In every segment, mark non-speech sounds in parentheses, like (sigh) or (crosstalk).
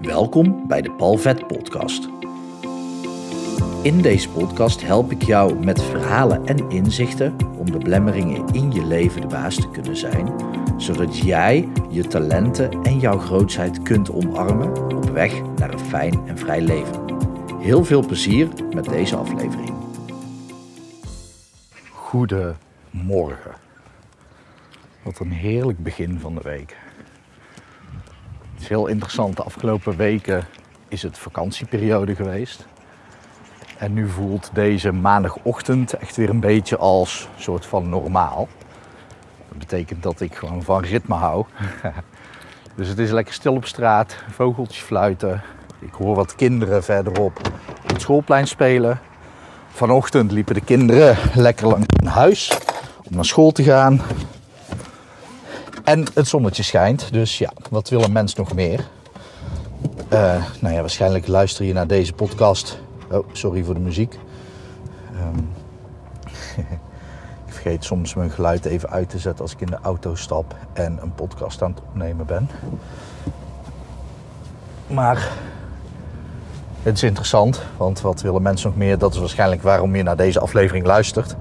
Welkom bij de Palvet Podcast. In deze podcast help ik jou met verhalen en inzichten om de blemmeringen in je leven de baas te kunnen zijn, zodat jij je talenten en jouw grootheid kunt omarmen op weg naar een fijn en vrij leven. Heel veel plezier met deze aflevering. Goedemorgen. Wat een heerlijk begin van de week. Het is heel interessant. De afgelopen weken is het vakantieperiode geweest. En nu voelt deze maandagochtend echt weer een beetje als soort van normaal. Dat betekent dat ik gewoon van ritme hou. (laughs) dus het is lekker stil op straat, vogeltjes fluiten. Ik hoor wat kinderen verderop op het schoolplein spelen. Vanochtend liepen de kinderen lekker langs hun huis om naar school te gaan. En het zonnetje schijnt, dus ja, wat wil een mens nog meer? Uh, nou ja, waarschijnlijk luister je naar deze podcast. Oh, sorry voor de muziek. Um, (laughs) ik vergeet soms mijn geluid even uit te zetten als ik in de auto stap en een podcast aan het opnemen ben. Maar het is interessant, want wat willen mensen nog meer? Dat is waarschijnlijk waarom je naar deze aflevering luistert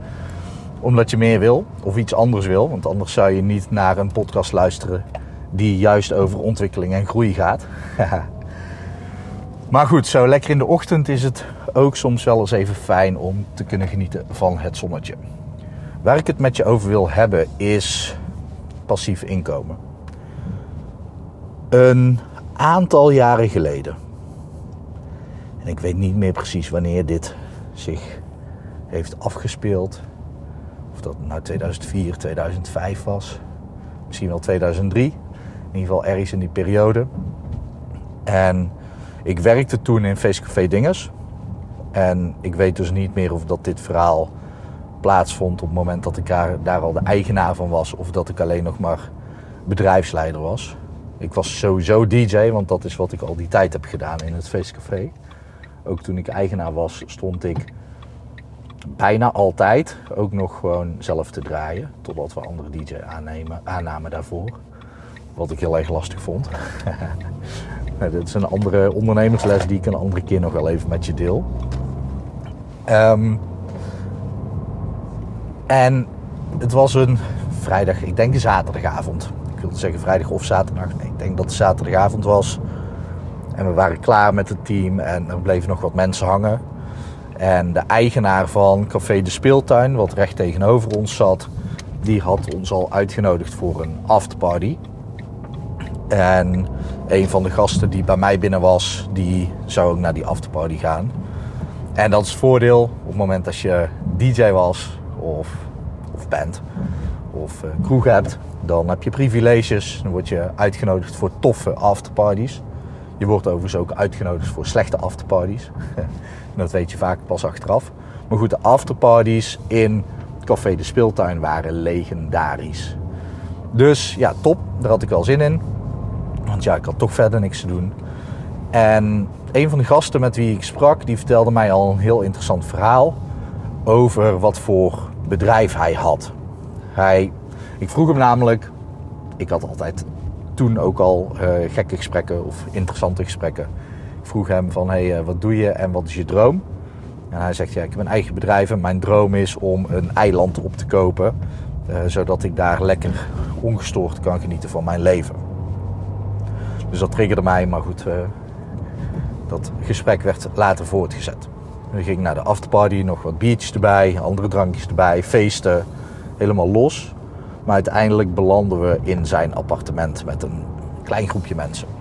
omdat je meer wil of iets anders wil. Want anders zou je niet naar een podcast luisteren die juist over ontwikkeling en groei gaat. (laughs) maar goed, zo lekker in de ochtend is het ook soms wel eens even fijn om te kunnen genieten van het zonnetje. Waar ik het met je over wil hebben is passief inkomen. Een aantal jaren geleden. En ik weet niet meer precies wanneer dit zich heeft afgespeeld. Of dat nou 2004, 2005 was. Misschien wel 2003. In ieder geval ergens in die periode. En ik werkte toen in Feestcafé Dingers. En ik weet dus niet meer of dat dit verhaal plaatsvond op het moment dat ik daar, daar al de eigenaar van was. Of dat ik alleen nog maar bedrijfsleider was. Ik was sowieso DJ, want dat is wat ik al die tijd heb gedaan in het feestcafé. Ook toen ik eigenaar was, stond ik bijna altijd ook nog gewoon zelf te draaien. Totdat we andere DJ aannemen, aannamen daarvoor. Wat ik heel erg lastig vond. (laughs) Dit is een andere ondernemersles die ik een andere keer nog wel even met je deel. Um, en het was een vrijdag, ik denk een zaterdagavond. Ik wilde zeggen vrijdag of zaterdag. Nee, ik denk dat het zaterdagavond was. En we waren klaar met het team en er bleven nog wat mensen hangen. En de eigenaar van Café de Speeltuin, wat recht tegenover ons zat, die had ons al uitgenodigd voor een afterparty. En een van de gasten die bij mij binnen was, die zou ook naar die afterparty gaan. En dat is het voordeel op het moment dat je DJ was of, of bent of uh, kroeg hebt, dan heb je privileges. Dan word je uitgenodigd voor toffe afterparties. Je wordt overigens ook uitgenodigd voor slechte afterparties. (laughs) dat weet je vaak pas achteraf. Maar goed, de afterparties in Café de Speeltuin waren legendarisch. Dus ja, top. Daar had ik wel zin in. Want ja, ik had toch verder niks te doen. En een van de gasten met wie ik sprak, die vertelde mij al een heel interessant verhaal over wat voor bedrijf hij had. Hij, ik vroeg hem namelijk, ik had altijd toen ook al uh, gekke gesprekken of interessante gesprekken. Vroeg hem van, hey, uh, wat doe je en wat is je droom? En hij zegt, ja, ik heb een eigen bedrijf en mijn droom is om een eiland op te kopen. Uh, zodat ik daar lekker ongestoord kan genieten van mijn leven. Dus dat triggerde mij, maar goed, dat gesprek werd later voortgezet. We gingen naar de afterparty, nog wat biertjes erbij, andere drankjes erbij, feesten, helemaal los. Maar uiteindelijk belanden we in zijn appartement met een klein groepje mensen.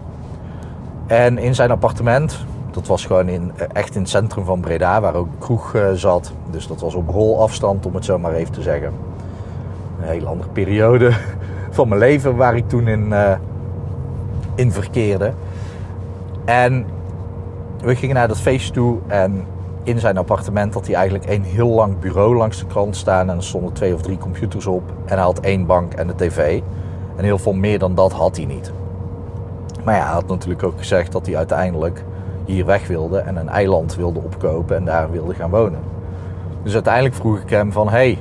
En in zijn appartement, dat was gewoon in, echt in het centrum van Breda, waar ook kroeg uh, zat. Dus dat was op rolafstand, om het zo maar even te zeggen. Een hele andere periode (laughs) van mijn leven waar ik toen in, uh, in verkeerde. En we gingen naar dat feest toe en in zijn appartement had hij eigenlijk een heel lang bureau langs de kant staan. En er stonden twee of drie computers op. En hij had één bank en de tv. En heel veel meer dan dat had hij niet. Maar hij had natuurlijk ook gezegd dat hij uiteindelijk hier weg wilde. En een eiland wilde opkopen en daar wilde gaan wonen. Dus uiteindelijk vroeg ik hem van... Hey,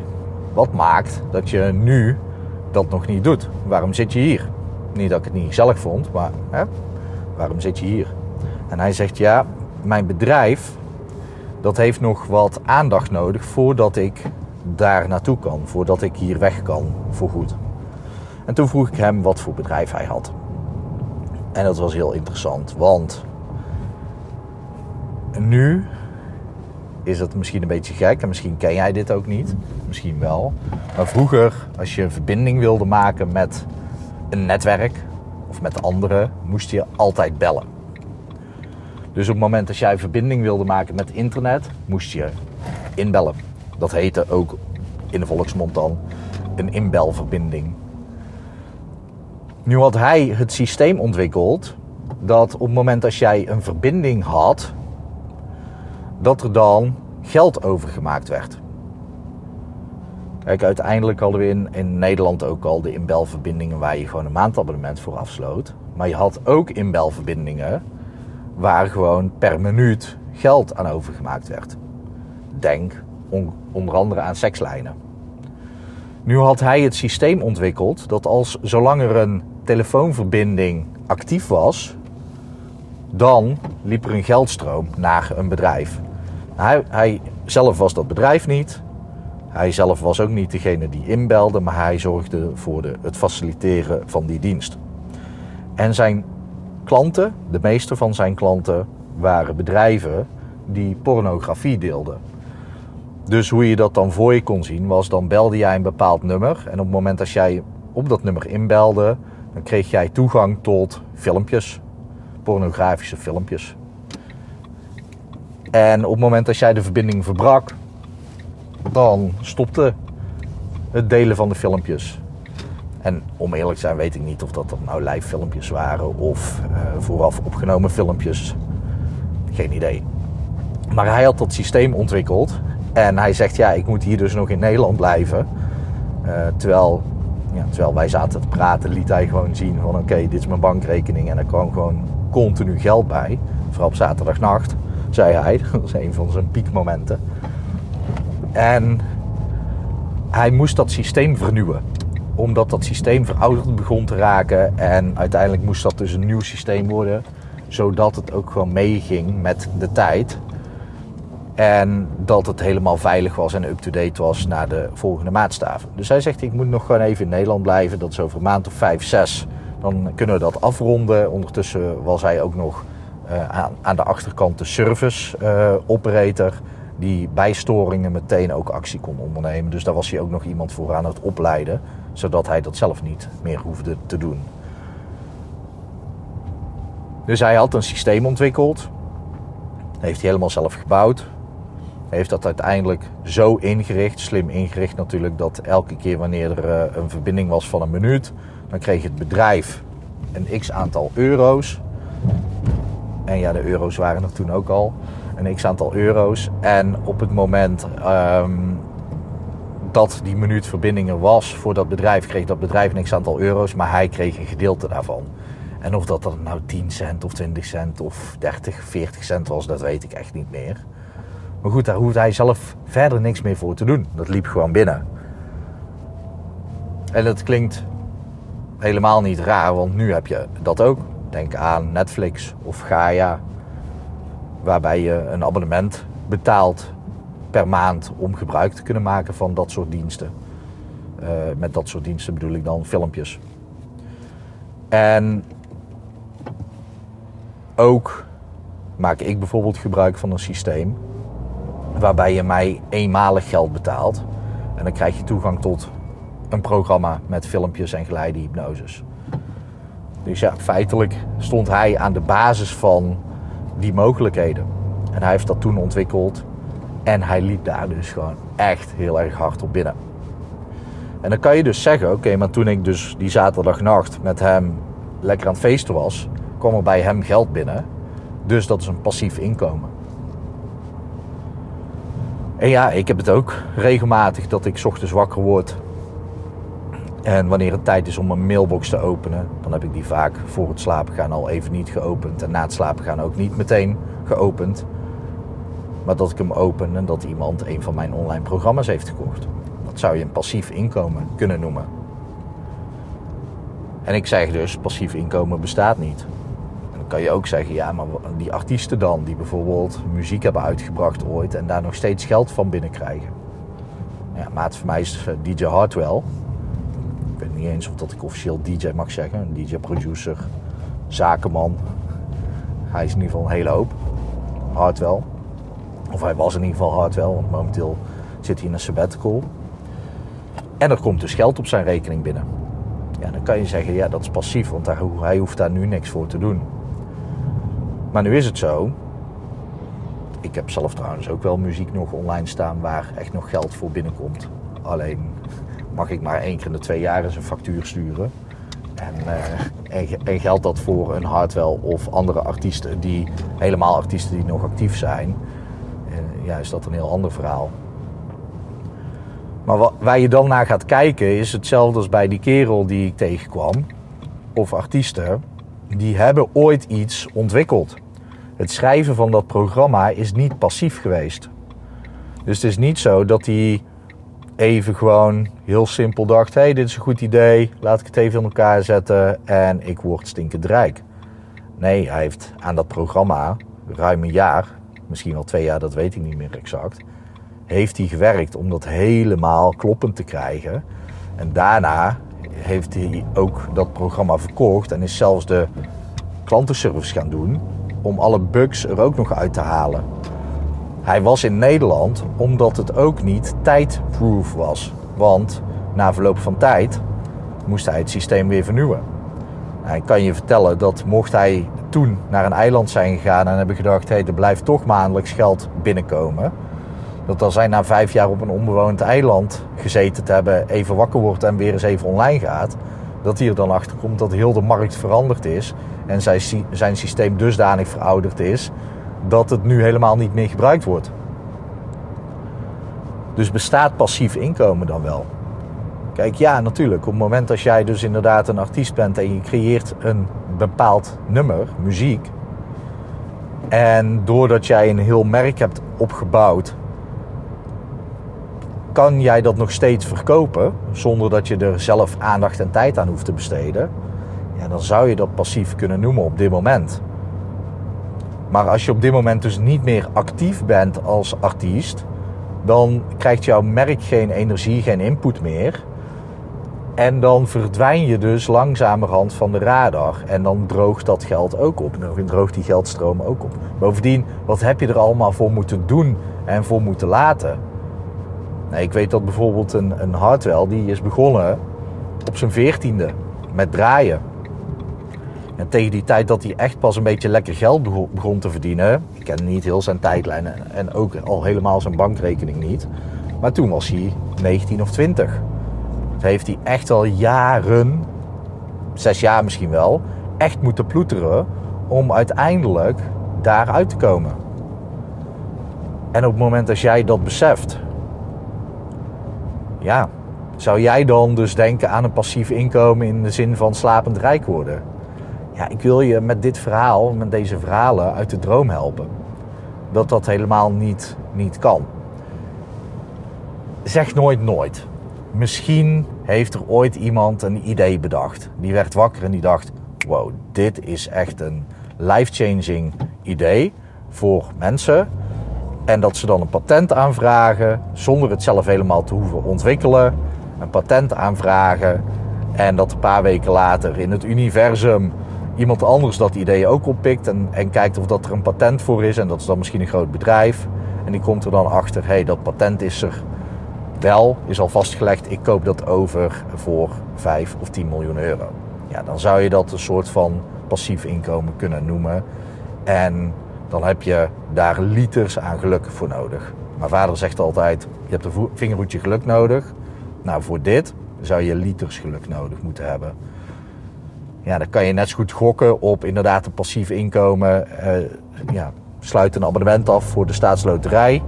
wat maakt dat je nu dat nog niet doet? Waarom zit je hier? Niet dat ik het niet gezellig vond, maar hè, waarom zit je hier? En hij zegt ja, mijn bedrijf dat heeft nog wat aandacht nodig voordat ik daar naartoe kan, voordat ik hier weg kan voor goed. En toen vroeg ik hem wat voor bedrijf hij had. En dat was heel interessant, want nu is het misschien een beetje gek en misschien ken jij dit ook niet, misschien wel. Maar vroeger, als je een verbinding wilde maken met een netwerk of met anderen, moest je altijd bellen. Dus op het moment dat jij verbinding wilde maken met internet, moest je inbellen. Dat heette ook in de volksmond dan een inbelverbinding. Nu had hij het systeem ontwikkeld dat op het moment dat jij een verbinding had, dat er dan geld overgemaakt werd. Kijk, uiteindelijk hadden we in, in Nederland ook al de inbelverbindingen waar je gewoon een maandabonnement voor afsloot. Maar je had ook inbelverbindingen waar gewoon per minuut geld aan overgemaakt werd. Denk onder andere aan sekslijnen. Nu had hij het systeem ontwikkeld dat als zolang er een telefoonverbinding actief was, dan liep er een geldstroom naar een bedrijf. Hij, hij zelf was dat bedrijf niet. Hij zelf was ook niet degene die inbelde, maar hij zorgde voor de, het faciliteren van die dienst. En zijn klanten, de meeste van zijn klanten, waren bedrijven die pornografie deelden. Dus hoe je dat dan voor je kon zien, was dan belde jij een bepaald nummer. En op het moment dat jij op dat nummer inbelde, dan kreeg jij toegang tot filmpjes, pornografische filmpjes. En op het moment dat jij de verbinding verbrak, dan stopte het delen van de filmpjes. En om eerlijk te zijn weet ik niet of dat nou live filmpjes waren of uh, vooraf opgenomen filmpjes. Geen idee. Maar hij had dat systeem ontwikkeld. En hij zegt, ja, ik moet hier dus nog in Nederland blijven. Uh, terwijl, terwijl wij zaten te praten, liet hij gewoon zien van... oké, dit is mijn bankrekening en er kwam gewoon continu geld bij. Vooral op zaterdagnacht, zei hij. (laughs) Dat is een van zijn piekmomenten. En hij moest dat systeem vernieuwen omdat dat systeem verouderd begon te raken. En uiteindelijk moest dat dus een nieuw systeem worden. Zodat het ook gewoon meeging met de tijd. En dat het helemaal veilig was en up-to-date was naar de volgende maatstaven. Dus hij zegt, ik moet nog gewoon even in Nederland blijven. Dat is over een maand of vijf, zes. Dan kunnen we dat afronden. Ondertussen was hij ook nog uh, aan, aan, de achterkant de service uh, operator. Die bij storingen meteen ook actie kon ondernemen. Dus daar was hij ook nog iemand voor aan het opleiden zodat hij dat zelf niet meer hoefde te doen. Dus hij had een systeem ontwikkeld, heeft hij helemaal zelf gebouwd, heeft dat uiteindelijk zo ingericht, slim ingericht natuurlijk, dat elke keer wanneer er eh, een verbinding was van een minuut, dan kreeg het bedrijf een x aantal euro's. En ja, de euro's waren er toen ook al. Een x aantal euro's. En op het moment um, dat die minuut verbindingen was voor dat bedrijf, kreeg dat bedrijf niks aantal euro's, maar hij kreeg een gedeelte daarvan. En of dat dan nou 10 cent of 20 cent of 30, 40 cent was, dat weet ik echt niet meer. Maar goed, daar hoeft hij zelf verder niks meer voor te doen. Dat liep gewoon binnen. En dat klinkt helemaal niet raar, want nu heb je dat ook. Denk aan Netflix of Gaia, waarbij je een abonnement betaalt per maand om gebruik te kunnen maken van dat soort diensten. Uh, met dat soort diensten bedoel ik dan filmpjes. En ook maak ik bijvoorbeeld gebruik van een systeem waarbij je mij eenmalig geld betaalt. En dan krijg je toegang tot een programma met filmpjes en geleide-hypnoses. Dus ja, feitelijk stond hij aan de basis van die mogelijkheden. En hij heeft dat toen ontwikkeld en hij liep daar dus gewoon echt heel erg hard op binnen. En dan kan je dus zeggen, oké, maar toen ik dus die zaterdagnacht met hem lekker aan het feesten was, kwam er bij hem geld binnen. Dus dat is een passief inkomen. En ja, ik heb het ook regelmatig dat ik ochtends wakker word. En wanneer het tijd is om een mailbox te openen, dan heb ik die vaak voor het slapen gaan al even niet geopend. En na het slapen gaan ook niet meteen geopend. Maar dat ik hem open en dat iemand een van mijn online programma's heeft gekocht. Dat zou je een passief inkomen kunnen noemen. En ik zeg dus, passief inkomen bestaat niet. Kan je ook zeggen, ja, maar die artiesten dan, die bijvoorbeeld muziek hebben uitgebracht ooit en daar nog steeds geld van binnenkrijgen. Ja, maat voor mij is eh, DJ Hardwell. Ik weet niet eens of dat ik officieel DJ mag zeggen. Een DJ-producer, zakenman. Hij is in ieder geval een hele hoop. Hardwell. Of hij was in ieder geval Hardwell, want momenteel zit hij in een sabbatical. En er komt dus geld op zijn rekening binnen. Ja, dan kan je zeggen, ja, dat is passief, want hij hoeft daar nu niks voor te doen. Maar nu is het zo. Ik heb zelf trouwens ook wel muziek nog online staan waar echt nog geld voor binnenkomt. Alleen mag ik maar één keer in de twee jaar eens een factuur sturen. En, uh, en, geldt dat voor een Hardwell of andere artiesten die helemaal artiesten die nog actief zijn, uh, ja, is dat een heel ander verhaal. Maar waar je dan naar gaat kijken is hetzelfde als bij die kerel die ik tegenkwam, of artiesten, die hebben ooit iets ontwikkeld. Het schrijven van dat programma is niet passief geweest. Dus het is niet zo dat hij even gewoon heel simpel dacht: hé, hey, dit is een goed idee, laat ik het even in elkaar zetten en ik word stinkend rijk. Nee, hij heeft aan dat programma ruim een jaar, misschien wel twee jaar, dat weet ik niet meer exact, heeft hij gewerkt om dat helemaal kloppend te krijgen. En daarna heeft hij ook dat programma verkocht en is zelfs de klantenservice gaan doen om alle bugs er ook nog uit te halen. Hij was in Nederland omdat het ook niet tijdproof was. Want na verloop van tijd moest hij het systeem weer vernieuwen. Ik kan je vertellen dat mocht hij toen naar een eiland zijn gegaan en hebben gedacht: hé, er blijft toch maandelijks geld binnenkomen. Dat als hij na vijf jaar op een onbewoond eiland gezeten te hebben, even wakker wordt en weer eens even online gaat, dat hij er dan achter komt dat heel de markt veranderd is en zijn, zijn systeem dusdanig verouderd is dat het nu helemaal niet meer gebruikt wordt. Dus bestaat passief inkomen dan wel? Kijk, ja, natuurlijk. Op het moment dat jij dus inderdaad een artiest bent en je creëert een bepaald nummer, muziek. En doordat jij een heel merk hebt opgebouwd, kan jij dat nog steeds verkopen zonder dat je er zelf aandacht en tijd aan hoeft te besteden. Ja, dan zou je dat passief kunnen noemen op dit moment. Maar als je op dit moment dus niet meer actief bent als artiest, dan krijgt jouw merk geen energie, geen input meer. En dan verdwijn je dus langzamerhand van de radar. En dan droogt dat geld ook op. Dan droogt die geldstroom ook op. Bovendien, wat heb je er allemaal voor moeten doen en voor moeten laten? Nou, ik weet dat bijvoorbeeld een, een Hartwell, die is begonnen op zijn veertiende met draaien. En tegen die tijd dat hij echt pas een beetje lekker geld begon te verdienen. Ik ken niet heel zijn tijdlijn en ook al helemaal zijn bankrekening niet. Maar toen was hij 19 of 20. Dus heeft hij echt al jaren, zes jaar misschien wel, echt moeten ploeteren om uiteindelijk daaruit te komen. En op het moment dat jij dat beseft, ja, zou jij dan dus denken aan een passief inkomen in de zin van slapend rijk worden? Ja, ik wil je met dit verhaal, met deze verhalen uit de droom helpen. Dat dat helemaal niet, niet kan. Zeg nooit nooit. Misschien heeft er ooit iemand een idee bedacht. Die werd wakker en die dacht: wow, dit is echt een life-changing idee voor mensen. En dat ze dan een patent aanvragen zonder het zelf helemaal te hoeven ontwikkelen. Een patent aanvragen en dat een paar weken later in het universum iemand anders dat idee ook oppikt en, en kijkt of dat er een patent voor is. En dat is dan misschien een groot bedrijf. En die komt er dan achter, hé, hey, dat patent is er wel, is al vastgelegd. Ik koop dat over voor 5 of 10 miljoen euro. Ja, dan zou je dat een soort van passief inkomen kunnen noemen. En dan heb je daar liters aan geluk voor nodig. Mijn vader zegt altijd: je hebt een vingerhoedje geluk nodig. Nou, voor dit zou je liters geluk nodig moeten hebben. Ja, dan kan je net zo goed gokken op inderdaad een passief inkomen. Uh, ja, sluit een abonnement af voor de staatsloterij.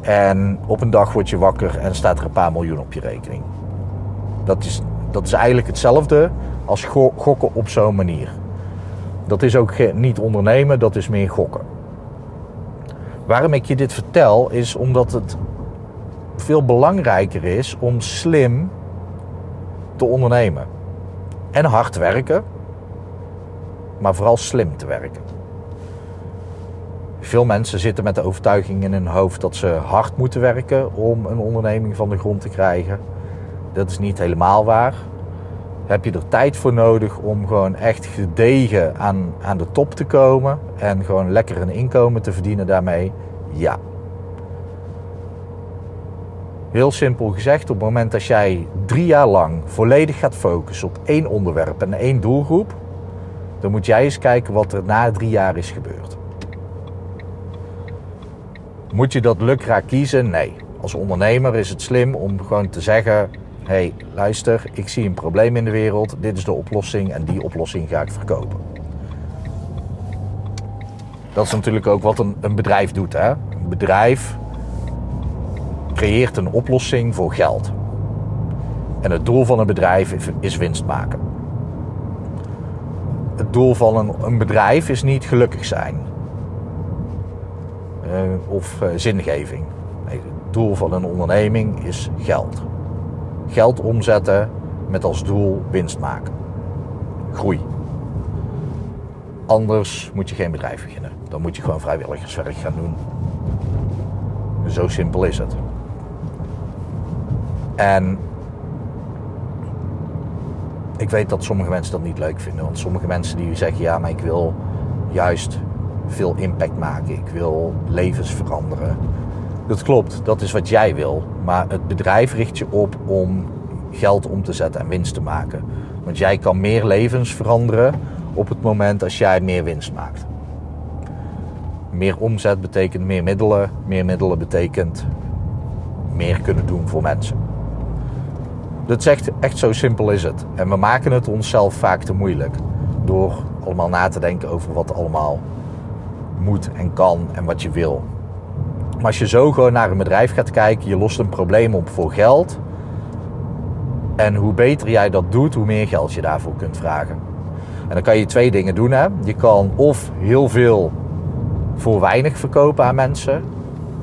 En op een dag word je wakker en staat er een paar miljoen op je rekening. Dat is, dat is eigenlijk hetzelfde als gokken op zo'n manier. Dat is ook niet ondernemen, dat is meer gokken. Waarom ik je dit vertel, is omdat het veel belangrijker is om slim te ondernemen. En hard werken. maar vooral slim te werken. Veel mensen zitten met de overtuiging in hun hoofd dat ze hard moeten werken om een onderneming van de grond te krijgen. Dat is niet helemaal waar. Heb je er tijd voor nodig om gewoon echt gedegen aan, aan de top te komen en gewoon lekker een inkomen te verdienen daarmee? Ja. Heel simpel gezegd, op het moment dat jij drie jaar lang volledig gaat focussen op één onderwerp en één doelgroep, dan moet jij eens kijken wat er na drie jaar is gebeurd. Moet je dat lukraak kiezen? Nee. Als ondernemer is het slim om gewoon te zeggen: hey, luister, ik zie een probleem in de wereld, dit is de oplossing en die oplossing ga ik verkopen. Dat is natuurlijk ook wat een, een bedrijf doet. Hè? Een bedrijf creëert een oplossing voor geld. En het doel van een bedrijf is winst maken. Het doel van een, bedrijf is niet gelukkig zijn. Uh, of uh, zingeving. Nee, het doel van een onderneming is geld. Geld omzetten met als doel winst maken. Groei. Anders moet je geen bedrijf beginnen. Dan moet je gewoon vrijwilligerswerk gaan doen. Zo simpel is het. En ik weet dat sommige mensen dat niet leuk vinden. Want sommige mensen die zeggen, ja, maar ik wil juist veel impact maken. Ik wil levens veranderen. Dat klopt, dat is wat jij wil. Maar het bedrijf richt je op om geld om te zetten en winst te maken. Want jij kan meer levens veranderen op het moment als jij meer winst maakt. Meer omzet betekent meer middelen. Meer middelen betekent meer kunnen doen voor mensen. Dat zegt echt zo simpel is het. En we maken het onszelf vaak te moeilijk. Door allemaal na te denken over wat allemaal moet en kan en wat je wil. Maar als je zo gewoon naar een bedrijf gaat kijken, je lost een probleem op voor geld. En hoe beter jij dat doet, hoe meer geld je daarvoor kunt vragen. En dan kan je twee dingen doen. Hè? Je kan of heel veel voor weinig verkopen aan mensen,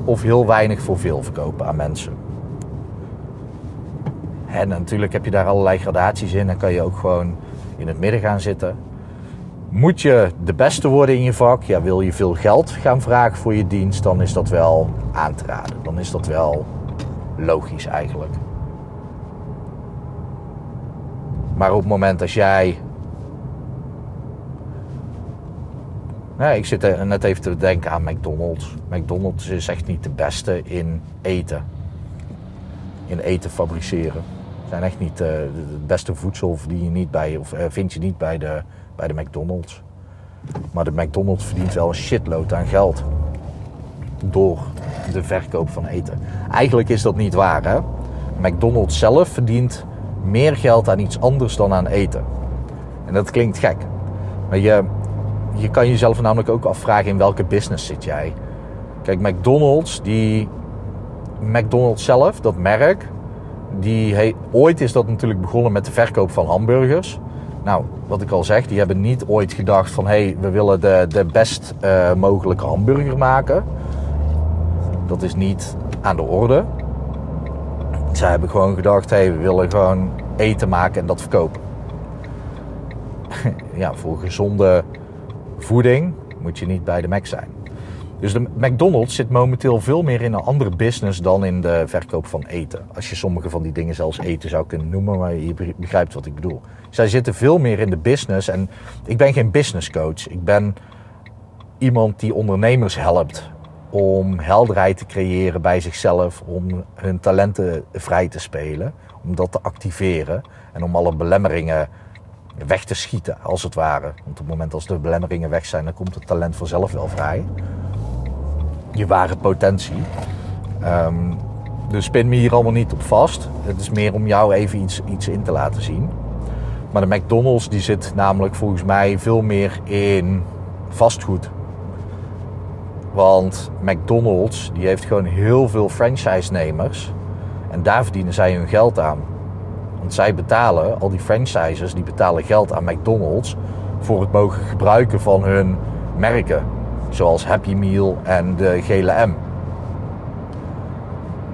of heel weinig voor veel verkopen aan mensen. En natuurlijk heb je daar allerlei gradaties in. Dan kan je ook gewoon in het midden gaan zitten. Moet je de beste worden in je vak, ja, wil je veel geld gaan vragen voor je dienst, dan is dat wel aan te raden. Dan is dat wel logisch eigenlijk. Maar op het moment als jij. Nee, ik zit net even te denken aan McDonald's. McDonald's is echt niet de beste in eten. In eten fabriceren. Zijn echt niet uh, het beste voedsel verdien je niet bij, of uh, vind je niet bij de bij de McDonald's. Maar de McDonald's verdient wel een shitload aan geld. Door de verkoop van eten. Eigenlijk is dat niet waar. Hè? McDonald's zelf verdient meer geld aan iets anders dan aan eten. En dat klinkt gek. Maar je, je kan jezelf namelijk ook afvragen in welke business zit jij. Kijk, McDonald's, die. McDonald's zelf, dat merk. Die, ooit is dat natuurlijk begonnen met de verkoop van hamburgers. Nou, wat ik al zeg, die hebben niet ooit gedacht van... hé, hey, we willen de, de best uh, mogelijke hamburger maken. Dat is niet aan de orde. Zij hebben gewoon gedacht, hé, hey, we willen gewoon eten maken en dat verkopen. (laughs) ja, voor gezonde voeding moet je niet bij de Mac zijn. Dus de McDonald's zit momenteel veel meer in een andere business dan in de verkoop van eten. Als je sommige van die dingen zelfs eten zou kunnen noemen, maar je begrijpt wat ik bedoel. Zij zitten veel meer in de business en ik ben geen business coach. Ik ben iemand die ondernemers helpt om helderheid te creëren bij zichzelf, om hun talenten vrij te spelen, om dat te activeren en om alle belemmeringen weg te schieten, als het ware. Want op het moment als de belemmeringen weg zijn, dan komt het talent vanzelf wel vrij je ware potentie. Um, dus spin me hier allemaal niet op vast. Het is meer om jou even iets, iets in te laten zien. Maar de McDonald's die zit namelijk volgens mij veel meer in vastgoed. Want McDonald's die heeft gewoon heel veel franchise-nemers. En daar verdienen zij hun geld aan. Want zij betalen, al die franchises, die betalen geld aan McDonald's voor het mogen gebruiken van hun merken. Zoals Happy Meal en de gele M.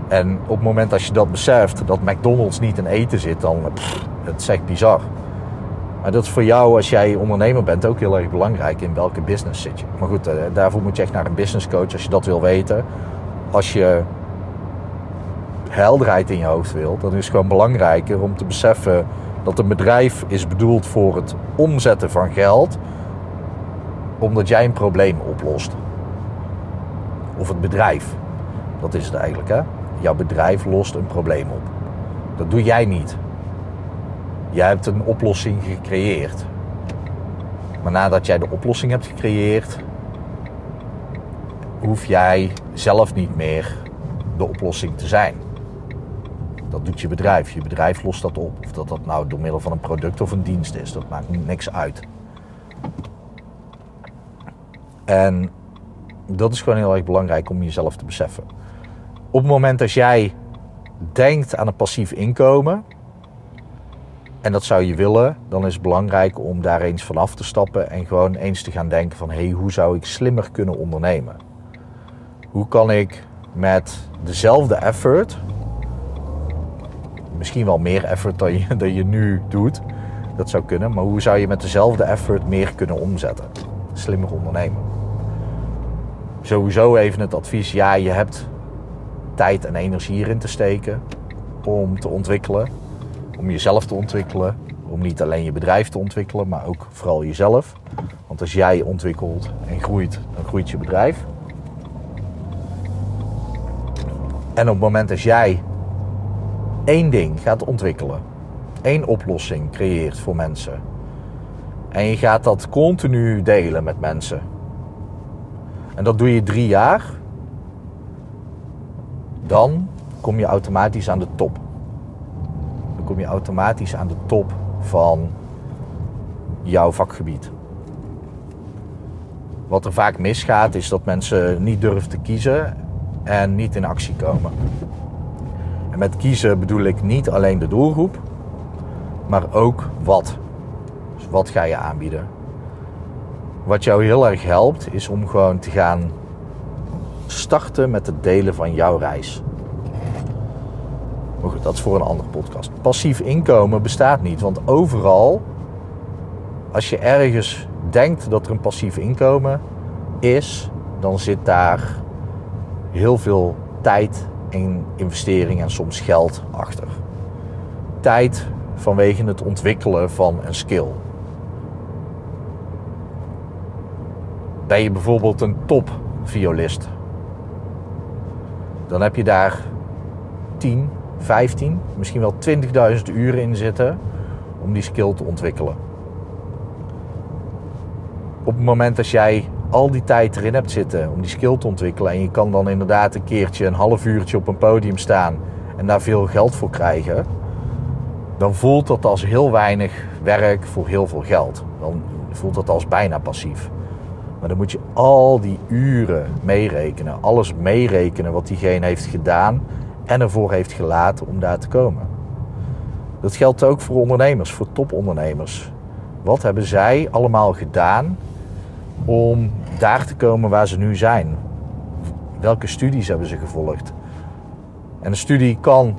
En op het moment als je dat beseft, dat McDonald's niet in eten zit, dan pff, het is echt bizar. Maar dat is voor jou, als jij ondernemer bent, ook heel erg belangrijk in welke business zit je. Maar goed, eh, daarvoor moet je echt naar een business coach als je dat wil weten. Als je helderheid in je hoofd wilt, dan is het gewoon belangrijker om te beseffen dat een bedrijf is bedoeld voor het omzetten van geld, omdat jij een probleem oplost. Of het bedrijf. Dat is het eigenlijk, hè? Jouw bedrijf lost een probleem op. Dat doe jij niet. Jij hebt een oplossing gecreëerd. Maar nadat jij de oplossing hebt gecreëerd, hoef jij zelf niet meer de oplossing te zijn. Dat doet je bedrijf. Je bedrijf lost dat op. Of dat dat nou door middel van een product of een dienst is, dat maakt niks uit. En dat is gewoon heel erg belangrijk om jezelf te beseffen. Op het moment dat jij denkt aan een passief inkomen, en dat zou je willen, dan is het belangrijk om daar eens vanaf te stappen en gewoon eens te gaan denken van hé, hey, hoe zou ik slimmer kunnen ondernemen? Hoe kan ik met dezelfde effort, misschien wel meer effort dan je, (laughs) dan je nu doet, dat zou kunnen, maar hoe zou je met dezelfde effort meer kunnen omzetten? Slimmer ondernemen. Sowieso even het advies, ja, je hebt tijd en energie hierin te steken om te ontwikkelen om jezelf te ontwikkelen. Om niet alleen je bedrijf te ontwikkelen, maar ook vooral jezelf. Want als jij ontwikkelt en groeit, dan groeit je bedrijf. En op het moment dat jij één ding gaat ontwikkelen, één oplossing creëert voor mensen. En je gaat dat continu delen met mensen. En dat doe je drie jaar. Dan kom je automatisch aan de top kom je automatisch aan de top van jouw vakgebied. Wat er vaak misgaat is dat mensen niet durven te kiezen en niet in actie komen. En met kiezen bedoel ik niet alleen de doelgroep, maar ook wat. Dus wat ga je aanbieden? Wat jou heel erg helpt is om gewoon te gaan starten met het delen van jouw reis. Goed, dat is voor een andere podcast. Passief inkomen bestaat niet, want overal, als je ergens denkt dat er een passief inkomen is, dan zit daar heel veel tijd en investering en soms geld achter. Tijd vanwege het ontwikkelen van een skill. Ben je bijvoorbeeld een topviolist, dan heb je daar 10, 15, misschien wel 20.000 uren in zitten om die skill te ontwikkelen. Op het moment dat jij al die tijd erin hebt zitten om die skill te ontwikkelen en je kan dan inderdaad een keertje een half uurtje op een podium staan en daar veel geld voor krijgen, dan voelt dat als heel weinig werk voor heel veel geld. Dan voelt dat als bijna passief. Dan moet je al die uren meerekenen, alles meerekenen wat diegene heeft gedaan en ervoor heeft gelaten om daar te komen. Dat geldt ook voor ondernemers, voor topondernemers. Wat hebben zij allemaal gedaan om daar te komen waar ze nu zijn? Welke studies hebben ze gevolgd? En een studie kan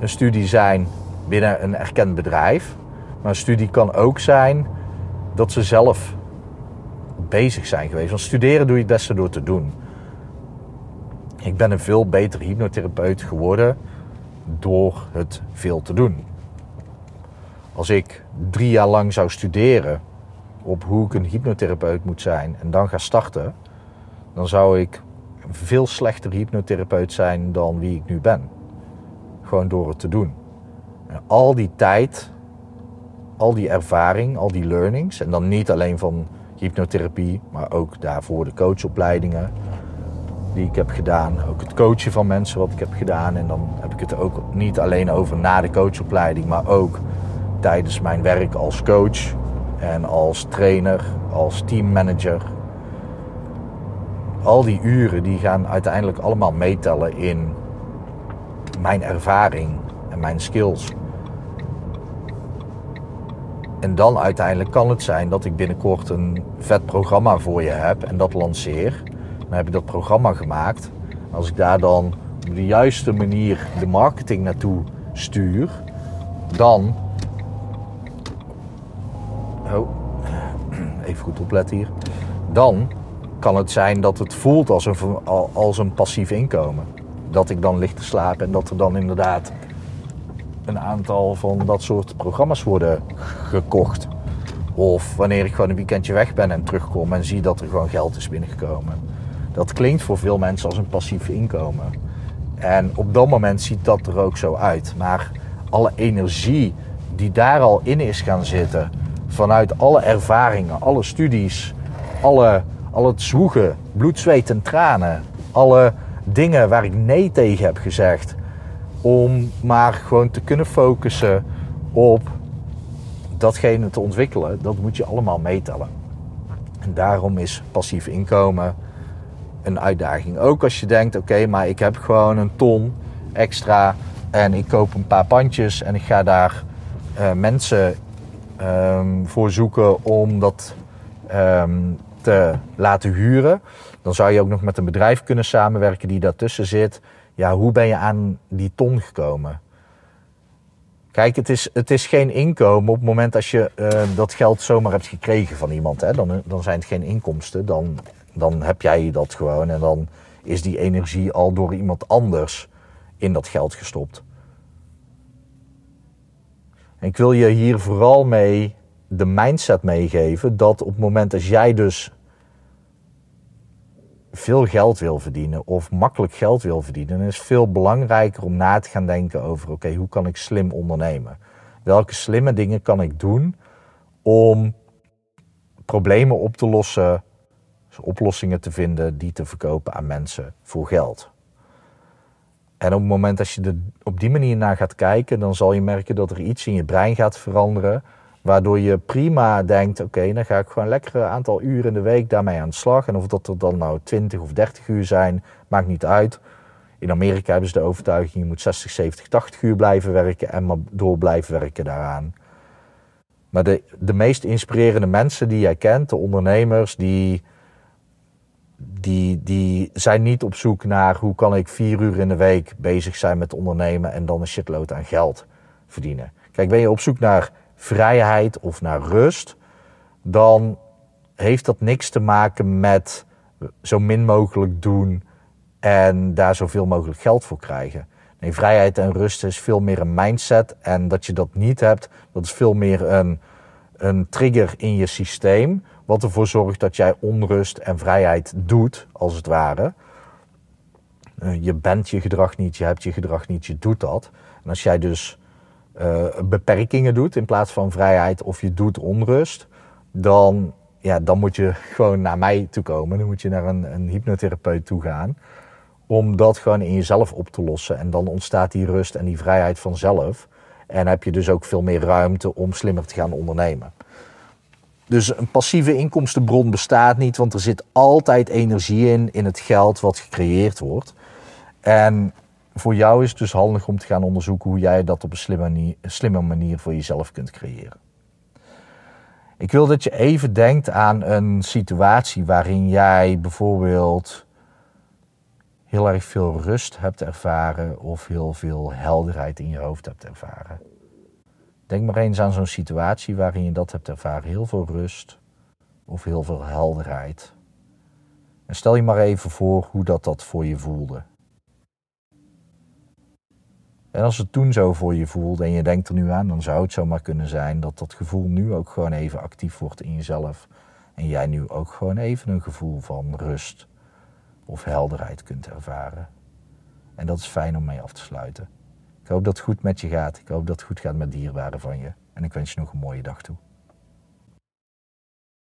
een studie zijn binnen een erkend bedrijf, maar een studie kan ook zijn dat ze zelf bezig zijn geweest. Want studeren doe je het beste door te doen. Ik ben een veel betere hypnotherapeut geworden door het veel te doen. Als ik drie jaar lang zou studeren op hoe ik een hypnotherapeut moet zijn en dan ga starten, dan zou ik een veel slechter hypnotherapeut zijn dan wie ik nu ben. Gewoon door het te doen. En al die tijd, al die ervaring, al die learnings, en dan niet alleen van hypnotherapie, maar ook daarvoor de coachopleidingen die ik heb gedaan. Ook het coachen van mensen wat ik heb gedaan. En dan heb ik het ook niet alleen over na de coachopleiding, maar ook tijdens mijn werk als coach en als trainer, als teammanager. Al die uren die gaan uiteindelijk allemaal meetellen in mijn ervaring en mijn skills. En dan uiteindelijk kan het zijn dat ik binnenkort een vet programma voor je heb en dat lanceer. Dan heb ik dat programma gemaakt. Als ik daar dan op de juiste manier de marketing naartoe stuur, dan Oh, even goed opletten hier. Dan kan het zijn dat het voelt als een, als een passief inkomen. Dat ik dan lig te slapen en dat er dan inderdaad een aantal van dat soort programma's worden gekocht. Of wanneer ik gewoon een weekendje weg ben en terugkom en zie dat er gewoon geld is binnengekomen. Dat klinkt voor veel mensen als een passief inkomen. En op dat moment ziet dat er ook zo uit. Maar alle energie die daar al in is gaan zitten, vanuit alle ervaringen, alle studies, alle, al het zwoegen, bloed, zweet en tranen, alle dingen waar ik nee tegen heb gezegd, om maar gewoon te kunnen focussen op datgene te ontwikkelen, dat moet je allemaal meetellen. En daarom is passief inkomen een uitdaging. Ook als je denkt, oké, maar ik heb gewoon een ton extra en ik koop een paar pandjes en ik ga daar uh, mensen um, voor zoeken om dat um, te laten huren. Dan zou je ook nog met een bedrijf kunnen samenwerken die daartussen zit. Ja, hoe ben je aan die ton gekomen? Kijk, het is, het is geen inkomen op het moment als je uh, dat geld zomaar hebt gekregen van iemand. Hè? Dan, dan zijn het geen inkomsten. Dan, dan heb jij dat gewoon. En dan is die energie al door iemand anders in dat geld gestopt. En ik wil je hier vooral mee de mindset meegeven dat op het moment dat jij dus veel geld wil verdienen of makkelijk geld wil verdienen, is het veel belangrijker om na te gaan denken over: oké, hoe kan ik slim ondernemen? Welke slimme dingen kan ik doen om problemen op te lossen, oplossingen te vinden die te verkopen aan mensen voor geld? En op het moment dat je er op die manier naar gaat kijken, dan zal je merken dat er iets in je brein gaat veranderen. Waardoor je prima denkt, oké, dan ga ik gewoon lekker een aantal uren in de week daarmee aan de slag. En of dat er dan nou 20 of 30 uur zijn, maakt niet uit. In Amerika hebben ze de overtuiging, je moet 60, 70, 80 uur blijven werken en maar door blijven werken daaraan. Maar de, de meest inspirerende mensen die jij kent, de ondernemers, die die, die zijn niet op zoek naar hoe kan ik vier uur in de week bezig zijn met ondernemen en dan een shitload aan geld verdienen. Kijk, ben je op zoek naar vrijheid of naar rust, dan heeft dat niks te maken met zo min mogelijk doen en daar zoveel mogelijk geld voor krijgen. Nee, vrijheid en rust is veel meer een mindset. En dat je dat niet hebt, dat is veel meer een, een trigger in je systeem. Wat ervoor zorgt dat jij onrust en vrijheid doet, als het ware. Eh, je bent je gedrag niet, je hebt je gedrag niet, je doet dat. En als jij dus uh, beperkingen doet in plaats van vrijheid of je doet onrust, dan, ja, dan moet je gewoon naar mij toe komen. Dan moet je naar een, een hypnotherapeut toe gaan. Om dat gewoon in jezelf op te lossen. En dan ontstaat die rust en die vrijheid vanzelf. En heb je dus ook veel meer ruimte om slimmer te gaan ondernemen. Dus een passieve inkomstenbron bestaat niet, want er zit altijd energie in, in het geld wat gecreëerd wordt. En voor jou is het dus handig om te gaan onderzoeken hoe jij dat op een slimme manier, slimme manier voor jezelf kunt creëren. Ik wil dat je even denkt aan een situatie waarin jij bijvoorbeeld heel erg veel rust hebt ervaren of heel veel helderheid in je hoofd hebt ervaren. Denk maar eens aan zo'n situatie waarin je dat hebt ervaren. Heel veel rust of heel veel helderheid. En stel je maar even voor hoe dat, dat voor je voelde. En als het toen zo voor je voelde en je denkt er nu aan, dan zou het zomaar kunnen zijn dat dat gevoel nu ook gewoon even actief wordt in jezelf. En jij nu ook gewoon even een gevoel van rust of helderheid kunt ervaren. En dat is fijn om mee af te sluiten. Ik hoop dat het goed met je gaat. Ik hoop dat het goed gaat met dierbaren van je. En ik wens je nog een mooie dag toe.